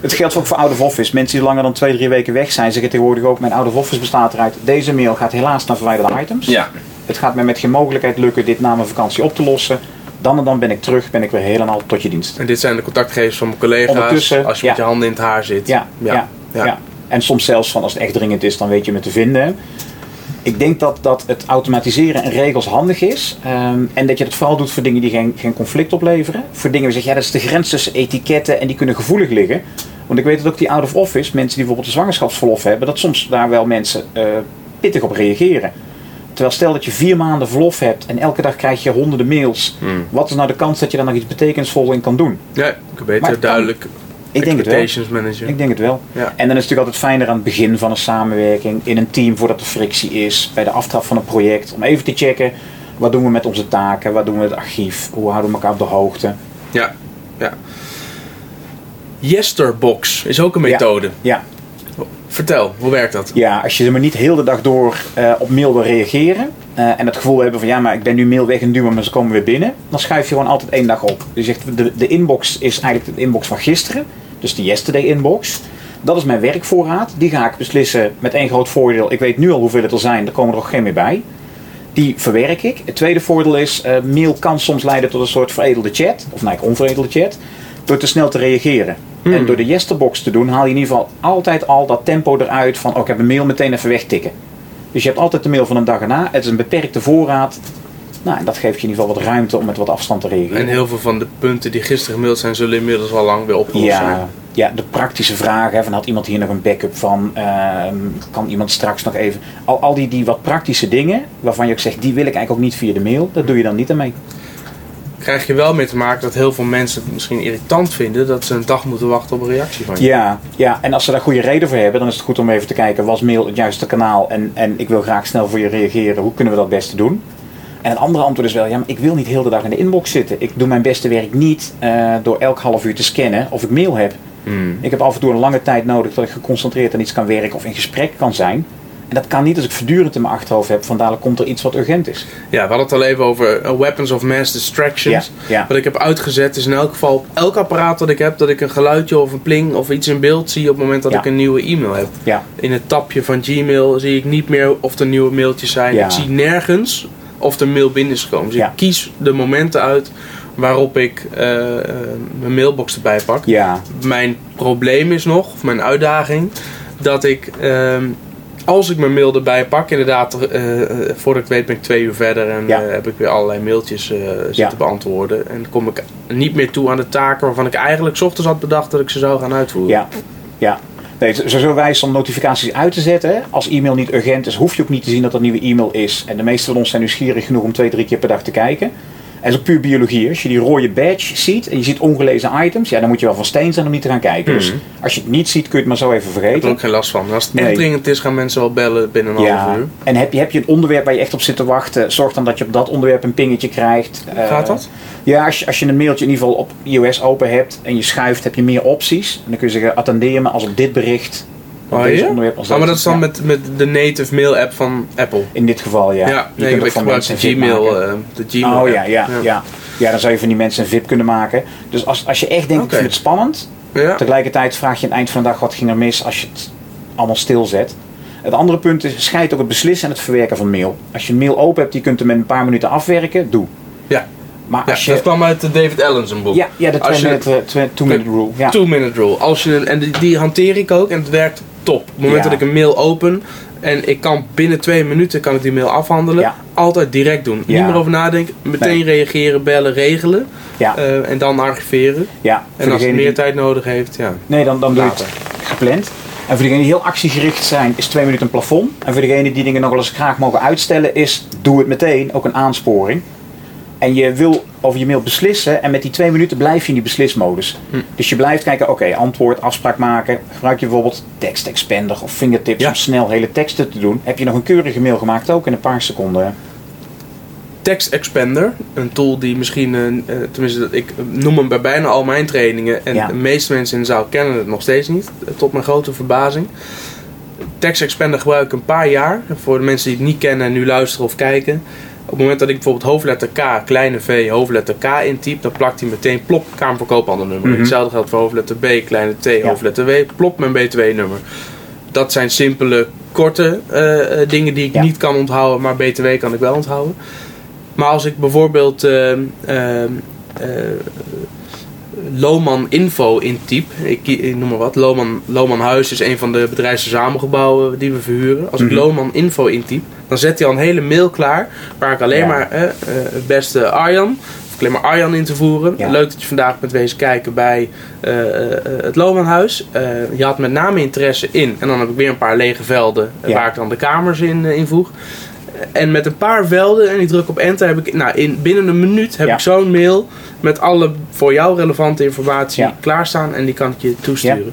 Het geldt ook voor out of office. Mensen die langer dan twee, drie weken weg zijn, zeggen tegenwoordig ook mijn out of office bestaat eruit. Deze mail gaat helaas naar verwijderde items. Ja. Het gaat mij met geen mogelijkheid lukken dit na mijn vakantie op te lossen. Dan en dan ben ik terug, ben ik weer helemaal tot je dienst. En dit zijn de contactgegevens van mijn collega's. Ondertussen, als je met je handen in het haar zit. Ja, ja, ja. En soms zelfs van als het echt dringend is, dan weet je me te vinden. Ik denk dat, dat het automatiseren en regels handig is. Ehm, en dat je het vooral doet voor dingen die geen, geen conflict opleveren. Voor dingen waar je zegt, ja, dat is de grens tussen etiketten en die kunnen gevoelig liggen. Want ik weet dat ook die out of office, mensen die bijvoorbeeld een zwangerschapsverlof hebben, dat soms daar wel mensen eh, pittig op reageren. Terwijl stel dat je vier maanden verlof hebt en elke dag krijg je honderden mails. Hmm. Wat is nou de kans dat je daar nog iets betekenisvol in kan doen? Ja, ik beter kan. duidelijk. Ik denk het wel. manager. Ik denk het wel. Ja. En dan is het natuurlijk altijd fijner aan het begin van een samenwerking, in een team voordat er frictie is, bij de aftrap van een project, om even te checken wat doen we met onze taken, wat doen we met het archief, hoe houden we elkaar op de hoogte. Ja, ja. Yesterbox is ook een methode. Ja, Vertel, hoe werkt dat? ja als je maar niet heel de dag door eh, op mail wil reageren eh, en het gevoel hebben van ja, maar ik ben nu mail weg en duwen, maar ze komen weer binnen, dan schuif je gewoon altijd één dag op. Dus je zegt de, de inbox is eigenlijk de inbox van gisteren, dus de yesterday inbox. Dat is mijn werkvoorraad. Die ga ik beslissen met één groot voordeel. Ik weet nu al hoeveel het er zijn, er komen er ook geen meer bij. Die verwerk ik. Het tweede voordeel is, eh, mail kan soms leiden tot een soort veredelde chat. Of nou, onveredelde chat. Door te snel te reageren. En door de yesterbox te doen, haal je in ieder geval altijd al dat tempo eruit van, oh, ik heb een mail meteen even wegtikken. Dus je hebt altijd de mail van een dag erna. Het is een beperkte voorraad. Nou, en dat geeft je in ieder geval wat ruimte om met wat afstand te reageren. En heel veel van de punten die gisteren gemaild zijn, zullen inmiddels al lang weer opgelost zijn. Ja, ja, de praktische vragen. Van had iemand hier nog een backup van? Ehm, kan iemand straks nog even. Al, al die, die wat praktische dingen. waarvan je ook zegt, die wil ik eigenlijk ook niet via de mail. Dat doe je dan niet aan mee. Krijg je wel mee te maken dat heel veel mensen het misschien irritant vinden dat ze een dag moeten wachten op een reactie van je. Ja, ja, en als ze daar goede reden voor hebben, dan is het goed om even te kijken: was mail het juiste kanaal? En, en ik wil graag snel voor je reageren. Hoe kunnen we dat beste doen? En het andere antwoord is wel: ja, maar ik wil niet heel de dag in de inbox zitten. Ik doe mijn beste werk niet uh, door elk half uur te scannen of ik mail heb. Hmm. Ik heb af en toe een lange tijd nodig dat ik geconcentreerd aan iets kan werken of in gesprek kan zijn. En dat kan niet als ik voortdurend in mijn achterhoofd heb, van dadelijk komt er iets wat urgent is. Ja, we hadden het al even over uh, weapons of mass distractions. Ja, ja. Wat ik heb uitgezet is in elk geval op elk apparaat dat ik heb, dat ik een geluidje of een pling of iets in beeld zie op het moment dat Ja. ik een nieuwe e-mail heb. Ja, In het tapje van Gmail zie ik niet meer of er nieuwe mailtjes zijn. Ja. Ik zie nergens of er mail binnen is gekomen. Dus Ja. ik kies de momenten uit waarop ik eh, eh, mijn mailbox erbij pak. ja, Mijn probleem is nog, of mijn uitdaging, dat ik em, als ik mijn mail erbij pak, inderdaad, eh, eh, voordat ik weet ben ik twee uur verder en Ja. eh, heb ik weer allerlei mailtjes zitten Ja. beantwoorden. En dan kom ik niet meer toe aan de taken waarvan ik eigenlijk 's ochtends had bedacht dat ik ze zou gaan uitvoeren. ja, ja. Nee, is sowieso wijs om notificaties uit te zetten. Als e-mail niet urgent is, hoef je ook niet te zien dat er een nieuwe e-mail is. En de meeste van ons zijn nieuwsgierig genoeg om twee, drie keer per dag te kijken. En dat is ook puur biologie. Als je die rode badge ziet en je ziet ongelezen items, ja, dan moet je wel van steen zijn om niet te gaan kijken. Dus als je het niet ziet, kun je het maar zo even Ik heb er vergeten. ook geen last van. Als het Nee. echt dringend is, gaan mensen wel bellen binnen een half uur. en heb je, heb je een onderwerp waar je echt op zit te wachten, zorg dan dat je op dat onderwerp een pingetje krijgt. Eh, Gaat dat? Ja, als je, als je een mailtje in ieder geval op iOS open hebt en je schuift, heb je meer opties. En dan kun je zeggen, attendeer me als op dit bericht. Oh, deze ja? onderwerp. Als Ah, maar dat is dan Ja, met, met de native mail app van Apple. In dit geval, ja. Ja, Je nee, kunt ik van mensen Gmail, eh, de Gmail Oh ja, ja, ja, ja. dan zou je van die mensen een VIP kunnen maken. Dus als, als je echt denkt, ik vind het spannend. Ja. Tegelijkertijd vraag je aan het eind van de dag, wat ging er mis als je het allemaal stilzet. Het andere punt is, scheid ook het beslissen en het verwerken van mail. Als je een mail open hebt, die kunt hem in een paar minuten afwerken, doe. Ja. Maar Ja, als je... dat kwam uit de David Allen zijn boek. Ja, ja de Als je- 2-minute two-minute rule. Ja. Two minute rule. Als je, en die, die hanteer ik ook en het werkt top. Op het moment Ja. dat ik een mail open en ik kan binnen twee minuten kan ik die mail afhandelen. Ja. Altijd direct doen. Ja. Niet meer over nadenken. Meteen Nee. reageren, bellen, regelen. Eh, en dan archiveren. ja. En als het degene meer die- tijd nodig heeft, ja. Nee, dan, dan doe je het gepland. En voor degenen die heel actiegericht zijn, is twee minuten een plafond. En voor degenen die dingen nog wel eens graag mogen uitstellen, is doe het meteen, ook een aansporing. En je wil over je mail beslissen en met die twee minuten blijf je in die beslismodus. Hm. Dus je blijft kijken, oké, antwoord, afspraak maken. Gebruik je bijvoorbeeld tekst expander of fingertips Ja. om snel hele teksten te doen. Heb je nog een keurige mail gemaakt, ook in een paar seconden. Text Expander, een tool die misschien, eh, eh, tenminste ik noem hem bij bijna al mijn trainingen en Ja. de meeste mensen in de zaal kennen het nog steeds niet, eh, tot mijn grote verbazing. Text Expander gebruik ik een paar jaar, voor de mensen die het niet kennen en nu luisteren of kijken. Op het moment dat ik bijvoorbeeld hoofdletter K, kleine v, hoofdletter K intyp, dan plakt hij meteen plop Kamerverkoophandelnummer. Mhm. Hetzelfde geldt voor hoofdletter B, kleine t, hoofdletter W, plop mijn BTW-nummer. Dat zijn simpele, korte eh, eh, dingen die ik Ja. niet kan onthouden, maar BTW kan ik wel onthouden. Maar als ik bijvoorbeeld ehm, Lohman Info intyp, ik, ik noem maar wat, Lohman, Lohman Huis is een van de bedrijfsverzamelgebouwen die we verhuren. Als ik Mhm. Lohman Info intyp, dan zet hij al een hele mail klaar waar ik alleen Ja. maar eh, het beste Arjan, of alleen maar Arjan in te voeren. Ja. Leuk dat je vandaag bent wezen kijken bij eh, eh, het Lohmanhuis. Eh je had met name interesse in, en dan heb ik weer een paar lege velden Ja. waar ik dan de kamers in eh, invoeg. En met een paar velden en ik druk op enter heb ik, nou in binnen een minuut heb Ja. ik zo'n mail met alle voor jou relevante informatie Ja. klaarstaan en die kan ik je toesturen.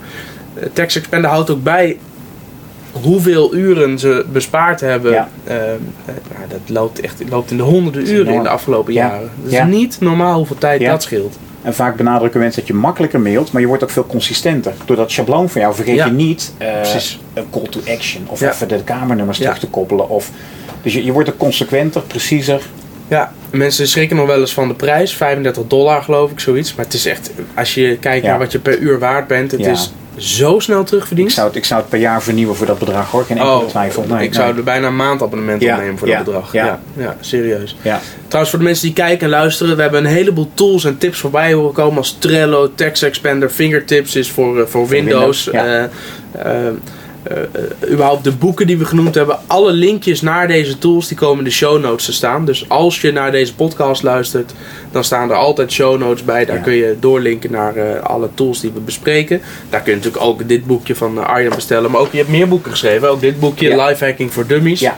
Eh, Text Expander houdt ook bij hoeveel uren ze bespaard hebben. Ja. Ehm, eh, nou, dat loopt echt loopt in de honderden uren in de afgelopen Ja. jaren. Het is Ja. niet normaal hoeveel tijd Ja. dat scheelt. En vaak benadrukken mensen dat je makkelijker mailt, maar je wordt ook veel consistenter. Door dat schabloon van jou vergeet Ja. je niet eh, Precies. een call to action of Ja. even de kamernummers Ja. terug te koppelen. Of, dus je, je wordt ook consequenter, preciezer. Ja, mensen schrikken nog wel eens van de prijs. 35 dollar geloof ik, zoiets. Maar het is echt, als je kijkt Ja. naar wat je per uur waard bent, het Ja. is zo snel Ik terugverdiend. zou, het, ik zou het per jaar vernieuwen voor dat bedrag hoor, geen enkele Oh, twijfel. Nee, ik zou er bijna een maandabonnement Ja, opnemen voor ja, dat bedrag. ja. Ja. Serieus. Ja. Trouwens, voor de mensen die kijken en luisteren, we hebben een heleboel tools en tips voorbij horen komen als Trello, Text Expander, Fingertips is voor, eh, voor Windows. Windows, ja. Eh, eh, überhaupt de boeken die we genoemd hebben. Alle linkjes naar deze tools die komen in de show notes te staan. Dus als je naar deze podcast luistert, dan staan er altijd show notes bij. Daar Ja. kun je doorlinken naar eh, alle tools die we bespreken. Daar kun je natuurlijk ook dit boekje van Arjan bestellen. Maar ook je hebt meer boeken geschreven. Ook dit boekje, Ja. Life Hacking voor Dummies. Ja.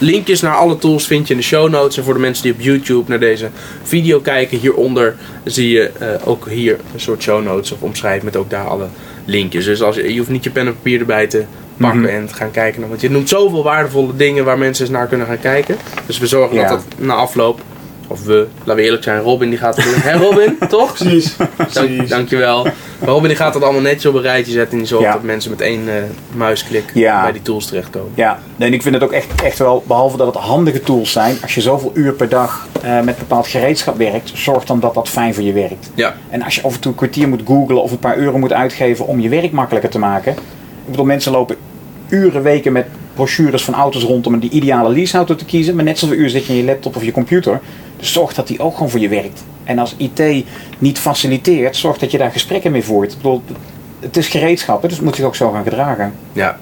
Linkjes naar alle tools vind je in de show notes. En voor de mensen die op YouTube naar deze video kijken, hieronder zie je ook hier een soort show notes of omschrijving met ook daar alle linkjes. Dus als je, je hoeft niet je pen en papier erbij te pakken Mhm. en te gaan kijken. Want je noemt zoveel waardevolle dingen waar mensen eens naar kunnen gaan kijken. Dus we zorgen Ja. dat dat na afloop, of we, laten we eerlijk zijn, Robin die gaat het doen. Hé Robin, toch? Precies. Dank, dankjewel. Maar Robin die gaat dat allemaal netjes op een rijtje zetten en die zorgt Ja. dat mensen met één eh, muisklik Ja. bij die tools terechtkomen. Ja, nee, en ik vind het ook echt, echt wel, behalve dat het handige tools zijn, als je zoveel uur per dag eh, met bepaald gereedschap werkt, zorg dan dat dat fijn voor je werkt. Ja. En als je af en toe een kwartier moet googlen of een paar euro moet uitgeven om je werk makkelijker te maken. Ik bedoel, mensen lopen uren, weken met brochures van auto's rond om die ideale leaseauto te kiezen. Maar net zoveel uur zit je in je laptop of je computer. Dus zorg dat die ook gewoon voor je werkt. En als IT niet faciliteert, zorg dat je daar gesprekken mee voert. Ik bedoel, het is gereedschap, hè, dus het moet zich ook zo gaan gedragen. Ja.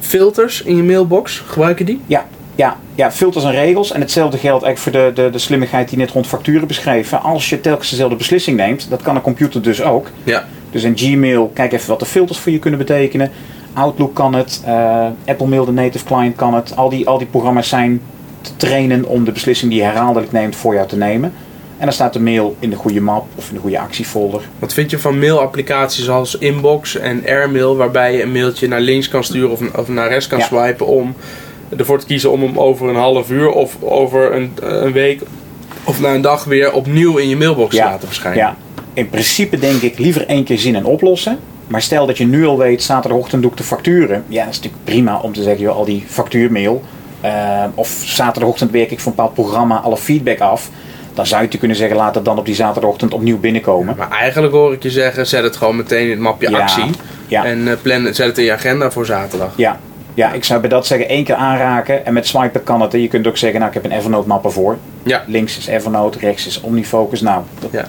Filters in je mailbox, gebruik je die? Ja, ja, ja, filters en regels. En hetzelfde geldt eigenlijk voor de, de, de slimmigheid die net rond facturen beschreven. Als je telkens dezelfde beslissing neemt, dat kan een computer dus ook. Ja. Dus in Gmail, kijk even wat de filters voor je kunnen betekenen. Outlook kan het, eh, Apple Mail, de native client kan het. Al die, al die programma's zijn te trainen om de beslissing die je herhaaldelijk neemt voor jou te nemen. En dan staat de mail in de goede map of in de goede actiefolder. Wat vind je van mailapplicaties als Inbox en Airmail, waarbij je een mailtje naar links kan sturen of, of naar rechts kan Ja. swipen om ervoor te kiezen om hem over een half uur of over een, een week of na een dag weer opnieuw in je mailbox te laten verschijnen? Ja, in principe denk ik liever één keer zien en oplossen. Maar stel dat je nu al weet, zaterdagochtend doe ik de facturen. Ja, dat is natuurlijk prima om te zeggen, joh, al die factuurmail. eh, of zaterdagochtend werk ik voor een bepaald programma alle feedback af. Dan zou je kunnen zeggen, laat het dan op die zaterdagochtend opnieuw binnenkomen. Maar eigenlijk hoor ik je zeggen, zet het gewoon meteen in het mapje Ja, actie. ja. En eh, plan, zet het in je agenda voor zaterdag. Ja, ja, ik zou bij dat zeggen één keer aanraken. En met swipen kan het. hè. Je kunt ook zeggen, nou ik heb een Evernote map ervoor. Ja. Links is Evernote, rechts is OmniFocus. Nou, dat, Ja.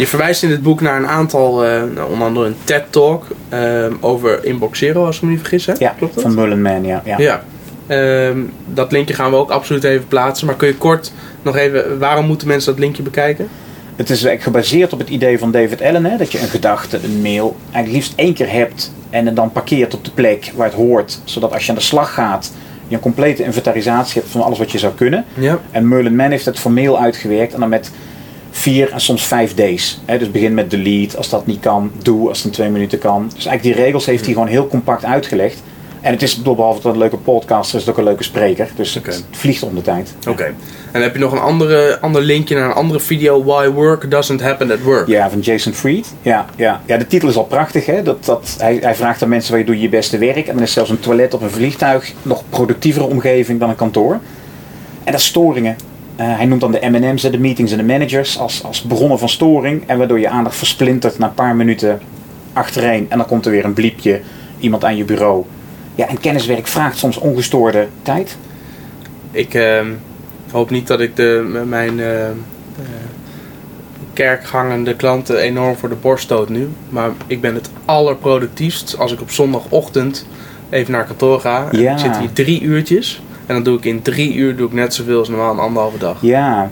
Je verwijst in het boek naar een aantal, eh, nou, onder andere een TED-talk eh, over Inbox Zero, als ik me niet vergis. Hè? ja Klopt dat? van Mullenman, ja. ja. Ja. Ehm, dat linkje gaan we ook absoluut even plaatsen. Maar kun je kort nog even, waarom moeten mensen dat linkje bekijken? Het is eigenlijk gebaseerd op het idee van David Allen, hè, dat je een gedachte, een mail, eigenlijk liefst één keer hebt en het dan parkeert op de plek waar het hoort. Zodat als je aan de slag gaat, je een complete inventarisatie hebt van alles wat je zou kunnen. Ja. En Merlin Man heeft het voor mail uitgewerkt en dan met vier en soms vijf days. Hè, dus begin met delete als dat niet kan, do als het in twee minuten kan. Dus eigenlijk die regels heeft hij gewoon heel compact uitgelegd. En het is behalve dat een leuke podcaster is, het ook een leuke spreker. Dus het vliegt om de tijd. Oké. En dan heb je nog een andere, ander linkje naar een andere video. Why work doesn't happen at work. Ja, van Jason Fried. Ja, ja. ja de titel is al prachtig. Hè? Dat, dat, hij, hij vraagt aan mensen waar je doe je je beste werk. En dan is zelfs een toilet op een vliegtuig nog productievere omgeving dan een kantoor. En dat is storingen. Eh, hij noemt dan de M&M's, de meetings en de managers als, als bronnen van storing. En waardoor je aandacht versplintert na een paar minuten achtereen. En dan komt er weer een bliepje, iemand aan je bureau. Ja, en kenniswerk vraagt soms ongestoorde tijd. Ik ehm, hoop niet dat ik de, mijn eh, kerkgangende klanten enorm voor de borst stoot nu. Maar ik ben het allerproductiefst als ik op zondagochtend even naar kantoor ga. Ja. Ik zit hier drie uurtjes. En dan doe ik in drie uur doe ik net zoveel als normaal een anderhalve dag. Ja,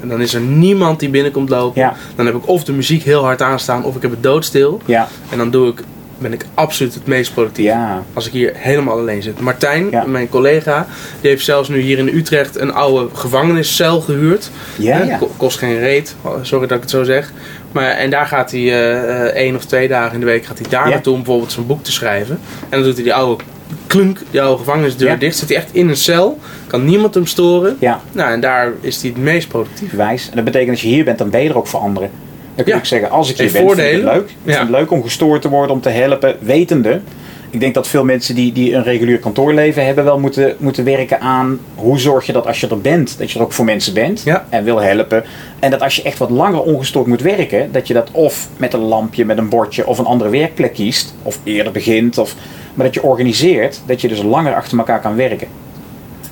En dan is er niemand die binnenkomt lopen. Ja. Dan heb ik of de muziek heel hard aanstaan of ik heb het doodstil. ja, En dan doe ik, ben ik absoluut het meest productief. ja. Als ik hier helemaal alleen zit. Martijn, Ja. mijn collega, die heeft zelfs nu hier in Utrecht een oude gevangeniscel gehuurd. Ja, Kost geen reet, sorry dat ik het zo zeg. Maar, en daar gaat hij eh, eh, één of twee dagen in de week gaat hij daar naartoe om bijvoorbeeld zijn boek te schrijven. En dan doet hij die oude klunk, oude gevangenisdeur Ja. dicht. Zit hij echt in een cel, kan niemand hem storen. ja. Nou, en daar is hij het meest productief. wijs. En dat betekent als je hier bent, dan ben je er ook voor anderen. Dan kun Ja. ook zeggen, als ik hier ben, vind ik het leuk. Ik Ja. vind het leuk om gestoord te worden, om te helpen, wetende. Ik denk dat veel mensen die, die een regulier kantoorleven hebben wel moeten, moeten werken aan hoe zorg je dat als je er bent, dat je er ook voor mensen bent Ja. en wil helpen. En dat als je echt wat langer ongestoord moet werken, dat je dat of met een lampje, met een bordje of een andere werkplek kiest, of eerder begint, of, maar dat je organiseert, dat je dus langer achter elkaar kan werken.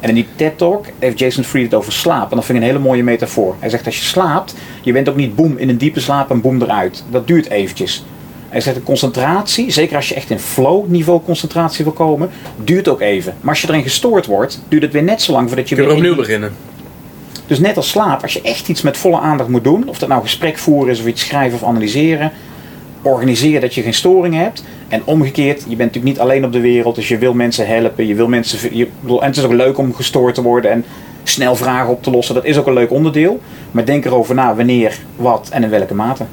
En in die TED-talk heeft Jason Fried het over slaap. En dat vind ik een hele mooie metafoor. Hij zegt als je slaapt, je bent ook niet boem in een diepe slaap en boem eruit. Dat duurt eventjes. Hij zegt de concentratie, zeker als je echt in flow niveau concentratie wil komen, duurt ook even. Maar als je erin gestoord wordt, duurt het weer net zo lang voordat je Je kunt weer opnieuw in- beginnen. Dus net als slaap, als je echt iets met volle aandacht moet doen, of dat nou gesprek voeren is of iets schrijven of analyseren, organiseer dat je geen storing hebt. En omgekeerd, je bent natuurlijk niet alleen op de wereld, dus je wil mensen helpen, je wil mensen. Je, bedoel, en het is ook leuk om gestoord te worden en snel vragen op te lossen, dat is ook een leuk onderdeel. Maar denk erover na wanneer, wat en in welke mate.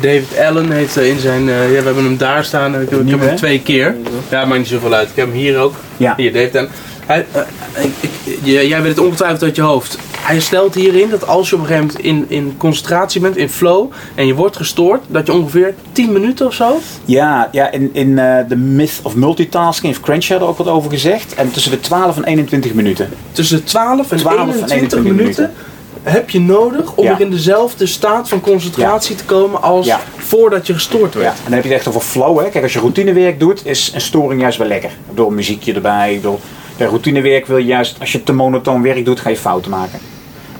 David Allen heeft in zijn... eh, ja, we hebben hem daar staan. Ik, ik heb hem twee keer. Ja, maakt niet zoveel uit. Ik heb hem hier ook. Ja. Hier, David Allen. Hij, eh, ik, ik- jij weet het ongetwijfeld uit je hoofd. Hij stelt hierin dat als je op een gegeven moment in, in concentratie bent, in flow, en je wordt gestoord, dat je ongeveer 10 minuten of zo... Ja, ja in, in eh, The Myth of Multitasking heeft Crenshaw er ook wat over gezegd. En tussen de 12 en 21 minuten. tussen de 12 en 12 en 21, 21 minuten, heb je nodig om Ja. weer in dezelfde staat van concentratie te komen als Ja. voordat je gestoord werd. Ja, en dan heb je het echt over flow. Hè. Kijk, als je routinewerk doet, is een storing juist wel lekker. Door muziekje erbij. Bedoel, bij routinewerk wil je juist, als je te monotoon werk doet, ga je fouten maken.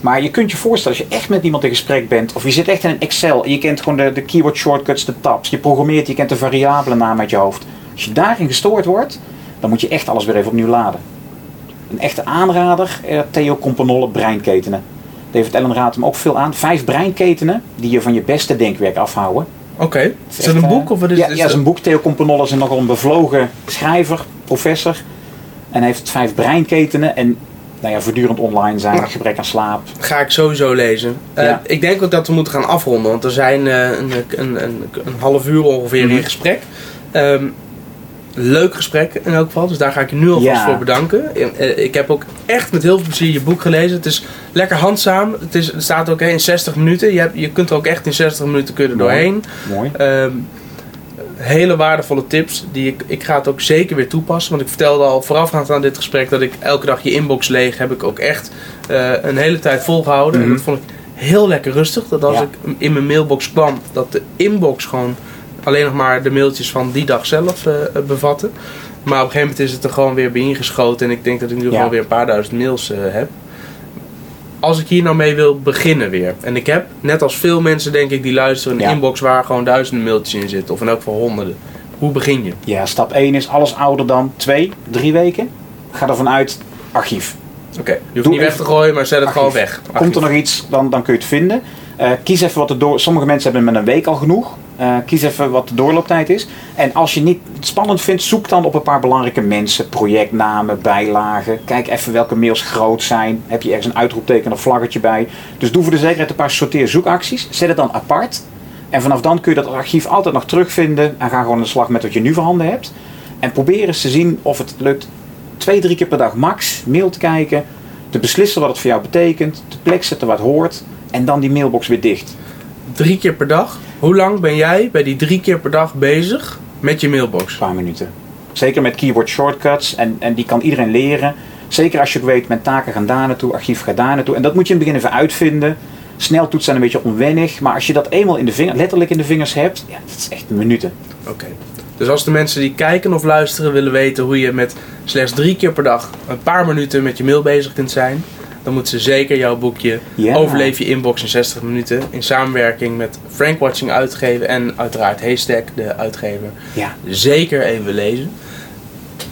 Maar je kunt je voorstellen, als je echt met iemand in gesprek bent, of je zit echt in een Excel, en je kent gewoon de, de keyword shortcuts, de tabs, je programmeert, je kent de variabelen naam uit je hoofd. Als je daarin gestoord wordt, dan moet je echt alles weer even opnieuw laden. Een echte aanrader, eh, Theo Componolle, breinketenen. David Allen raadt hem ook veel aan. Vijf breinketenen die je van je beste denkwerk afhouden. Oké. Is dat een eh, boek of wat is ja, het? ja, dat is een boek. Theo Componolle is nogal een bevlogen schrijver, professor. En heeft vijf breinketenen. En nou ja, voortdurend online zijn, gebrek aan slaap. Ga ik sowieso lezen. Eh, Ja. Ik denk ook dat we moeten gaan afronden, want we zijn eh, een, een, een, een half uur ongeveer Mhm. in gesprek. Ehm, leuk gesprek in elk geval, dus daar ga ik je nu alvast Ja. voor bedanken. Eh, Ik heb ook echt met heel veel plezier je boek gelezen. Het is lekker handzaam. Het, is, het staat ook in 60 minuten. Je, hebt, je kunt er ook echt in 60 minuten kun je Mooi. doorheen. Mooi. Ehm, hele waardevolle tips. Die ik, ik ga het ook zeker weer toepassen. Want ik vertelde al voorafgaand aan dit gesprek dat ik elke dag je inbox leeg heb ik ook echt eh, een hele tijd volgehouden. En Mhm. dat vond ik heel lekker rustig. Dat als Ja. ik in mijn mailbox kwam, dat de inbox gewoon alleen nog maar de mailtjes van die dag zelf eh, bevatte. Maar op een gegeven moment is het er gewoon weer bij ingeschoten. En ik denk dat ik nu Ja. gewoon weer een paar duizend mails eh, heb. Als ik hier nou mee wil beginnen weer. En ik heb, net als veel mensen denk ik die luisteren, een Ja. inbox waar gewoon duizenden mailtjes in zitten. Of in elk geval honderden. Hoe begin je? Ja, stap 1 is alles ouder dan 2, 3 weken. Ga ervan uit, archief. Oké, je hoeft Doe niet weg te gooien, maar zet het Archief. gewoon weg. Komt er nog iets, dan, dan kun je het vinden. Eh, kies even wat de door. Sommige mensen hebben met een week al genoeg. Eh, kies even wat de doorlooptijd is. En als je niet spannend vindt, zoek dan op een paar belangrijke mensen, projectnamen, bijlagen. Kijk even welke mails groot zijn. Heb je ergens een uitroepteken of vlaggetje bij. Dus doe voor de zekerheid een paar sorteer zoekacties. Zet het dan apart. En vanaf dan kun je dat archief altijd nog terugvinden. En ga gewoon aan de slag met wat je nu voorhanden hebt. En probeer eens te zien of het lukt. Twee, drie keer per dag max mail te kijken. Te beslissen wat het voor jou betekent. Te plek zetten wat hoort. En dan die mailbox weer dicht. Drie keer per dag. Hoe lang ben jij bij die drie keer per dag bezig met je mailbox? Een paar minuten. Zeker met keyword shortcuts. En, en die kan iedereen leren. Zeker als je ook weet, mijn taken gaan daar naartoe, archief gaat daar naartoe. En dat moet je in het begin even uitvinden. Sneltoetsen zijn een beetje onwennig. Maar als je dat eenmaal in de vinger, letterlijk in de vingers hebt, ja, dat is echt minuten. Oké. Dus als de mensen die kijken of luisteren willen weten hoe je met slechts drie keer per dag een paar minuten met je mail bezig kunt zijn, dan moeten ze zeker jouw boekje. Overleef je inbox in 60 minuten in samenwerking met Frank Watching uitgeven en uiteraard Haystack, de uitgever, Ja, zeker even lezen.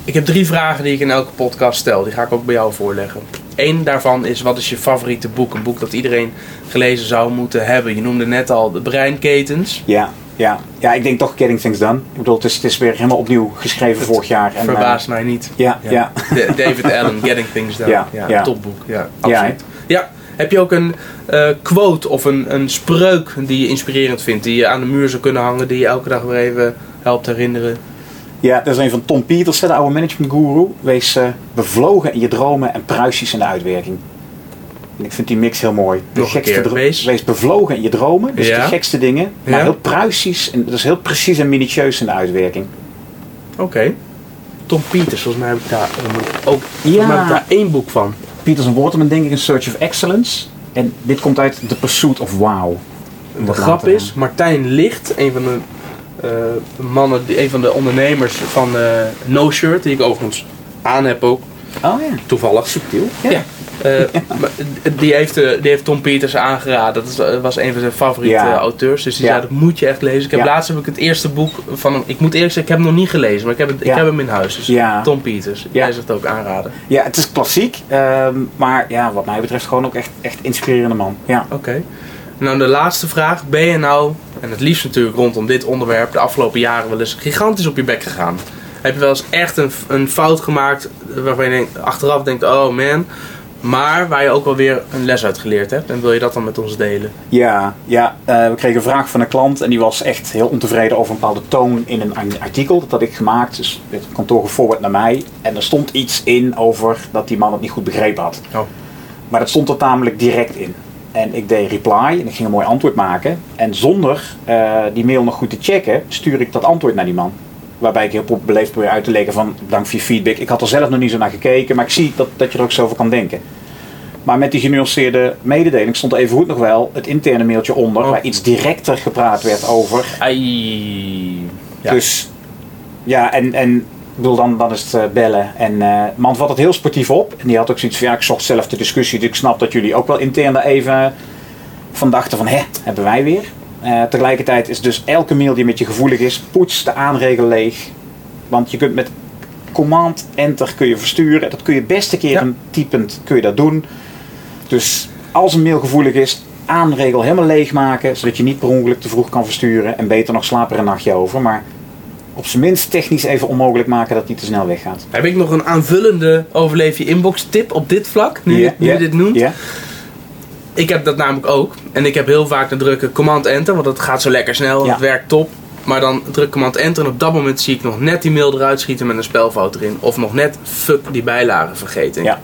Ik heb drie vragen die ik in elke podcast stel. Die ga ik ook bij jou voorleggen. Eén daarvan is: wat is je favoriete boek? Een boek dat iedereen gelezen zou moeten hebben. Je noemde net al de Breinketens. ja, ja. Ja, ik denk toch Getting Things Done. Ik bedoel, het is, het is weer helemaal opnieuw geschreven vorig jaar. En, eh, mij niet. ja, ja. David Allen, Getting Things Done. Ja, Ja, ja. topboek. Ja, absoluut. Ja, heb je ook een eh, quote of een, een spreuk die je inspirerend vindt? Die je aan de muur zou kunnen hangen, die je elke dag weer even helpt herinneren? Ja, dat is een van Tom Peters, de oude management guru. Wees eh, bevlogen in je dromen en pruisisch in de uitwerking. En ik vind die mix heel mooi. De Nog gekste keer. Wees- wees bevlogen in je dromen, dus Ja. de gekste dingen. Maar Ja. heel pruisisch, en dus heel precies en minutieus in de uitwerking. Oké. Tom Peters, volgens mij heb ik daar ook Ja. heb ik daar één boek van. Peters en Waterman denk ik in Search of Excellence. En dit komt uit The Pursuit of Wow. De grap is, Martijn Licht, een van de eh, mannen, die- een van de ondernemers van eh No Shirt, die ik overigens aan heb ook, Oh ja, toevallig. subtiel. Ja. Die, heeft, eh, die heeft Tom Peters aangeraden. Dat eh, was een van zijn favoriete Ja. eh, auteurs. Dus die zei, dat moet je echt lezen. Ik heb laatst heb ik het eerste boek van hem... Ik moet eerlijk zeggen, ik heb hem nog niet gelezen. Maar ik heb, het, ik heb hem in huis. Dus. Tom Peters. Jij zegt ook aanraden. Ja, het is klassiek. ehm, maar ja, wat mij betreft gewoon ook echt, echt inspirerende man. Ja. Oké. Nou, de laatste vraag. Ben je nou, en het liefst natuurlijk rondom dit onderwerp, de afgelopen jaren wel eens gigantisch op je bek gegaan? Heb je wel eens echt een, een fout gemaakt waarvan je denkt, achteraf denkt, oh man. Maar waar je ook wel weer een les uit geleerd hebt. En wil je dat dan met ons delen? Ja, ja eh, we kregen een vraag van een klant en die was echt heel ontevreden over een bepaalde toon in een artikel. Dat had ik gemaakt, dus het kantoor geforward naar mij. En er stond iets in over dat die man het niet goed begrepen had. Oh. Maar dat stond er tamelijk direct in. En ik deed reply en ik ging een mooi antwoord maken. En zonder eh, die mail nog goed te checken, stuur ik dat antwoord naar die man. Waarbij ik heel beleefd probeer uit te leggen van dank voor je feedback. Ik had er zelf nog niet zo naar gekeken, maar ik zie dat, dat je er ook zo over kan denken. Maar met die genuanceerde mededeling stond er evengoed nog wel het interne mailtje onder, Oh. waar iets directer gepraat werd over. Ai. Ja. Dus ja, en, en ik bedoel, dan, dan is het eh, bellen. En eh man vat het heel sportief op. En die had ook zoiets van, ja, ik zocht zelf de discussie. Dus ik snap dat jullie ook wel intern daar even van dachten van, hè, hebben wij weer. Eh, tegelijkertijd is dus elke mail die met je gevoelig is, poets de aanregel leeg. Want je kunt met command enter kun je versturen. Dat kun je best een keer Ja. een typend kun je dat doen. Dus als een mail gevoelig is, aanregel helemaal leegmaken. Zodat je niet per ongeluk te vroeg kan versturen. En beter nog slaap er een nachtje over. Maar op zijn minst technisch even onmogelijk maken dat het niet te snel weggaat. Heb ik nog een aanvullende overleef je inbox tip op dit vlak? Nu, je- nu je dit noemt. Ja, Ik heb dat namelijk ook. En ik heb heel vaak de drukken command enter, want het gaat zo lekker snel en Ja. het werkt top. Maar dan druk command enter en op dat moment zie ik nog net die mail eruit schieten met een spelfout erin. Of nog net fuck die bijlagen vergeten. ja,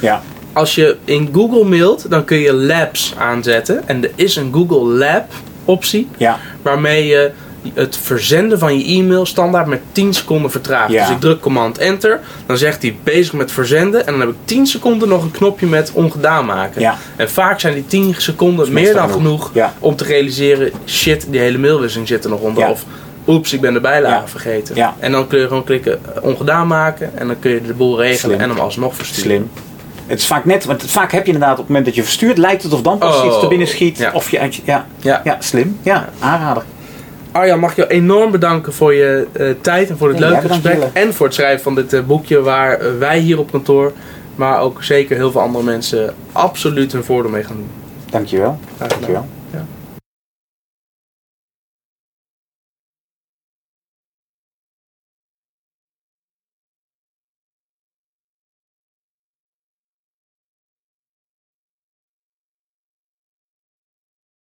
ja, Als je in Google mailt, dan kun je labs aanzetten. En er is een Google Lab optie ja, waarmee je het verzenden van je e-mail standaard met 10 seconden vertraagt. Ja. Dus ik druk command enter, dan zegt hij bezig met verzenden en dan heb ik 10 seconden nog een knopje met ongedaan maken. Ja. En vaak zijn die 10 seconden meer dan genoeg. Ja. om te realiseren, shit, die hele mailwisseling zit er nog onder. Of oeps, ik ben de bijlage vergeten. En dan kun je gewoon klikken eh, ongedaan maken en dan kun je de boel regelen Slim. en hem alsnog versturen. slim. Het is vaak net, want vaak heb je inderdaad op het moment dat je verstuurt, lijkt het of dan pas Oh. iets er binnen schiet. Of je, Ja. ja, slim. Ja, aanrader. Arjan, mag ik jou enorm bedanken voor je eh, tijd en voor het Ja, leuke gesprek. En voor het schrijven van dit eh, boekje waar eh, wij hier op kantoor, maar ook zeker heel veel andere mensen absoluut hun voordeel mee gaan doen. Dankjewel. Dankjewel.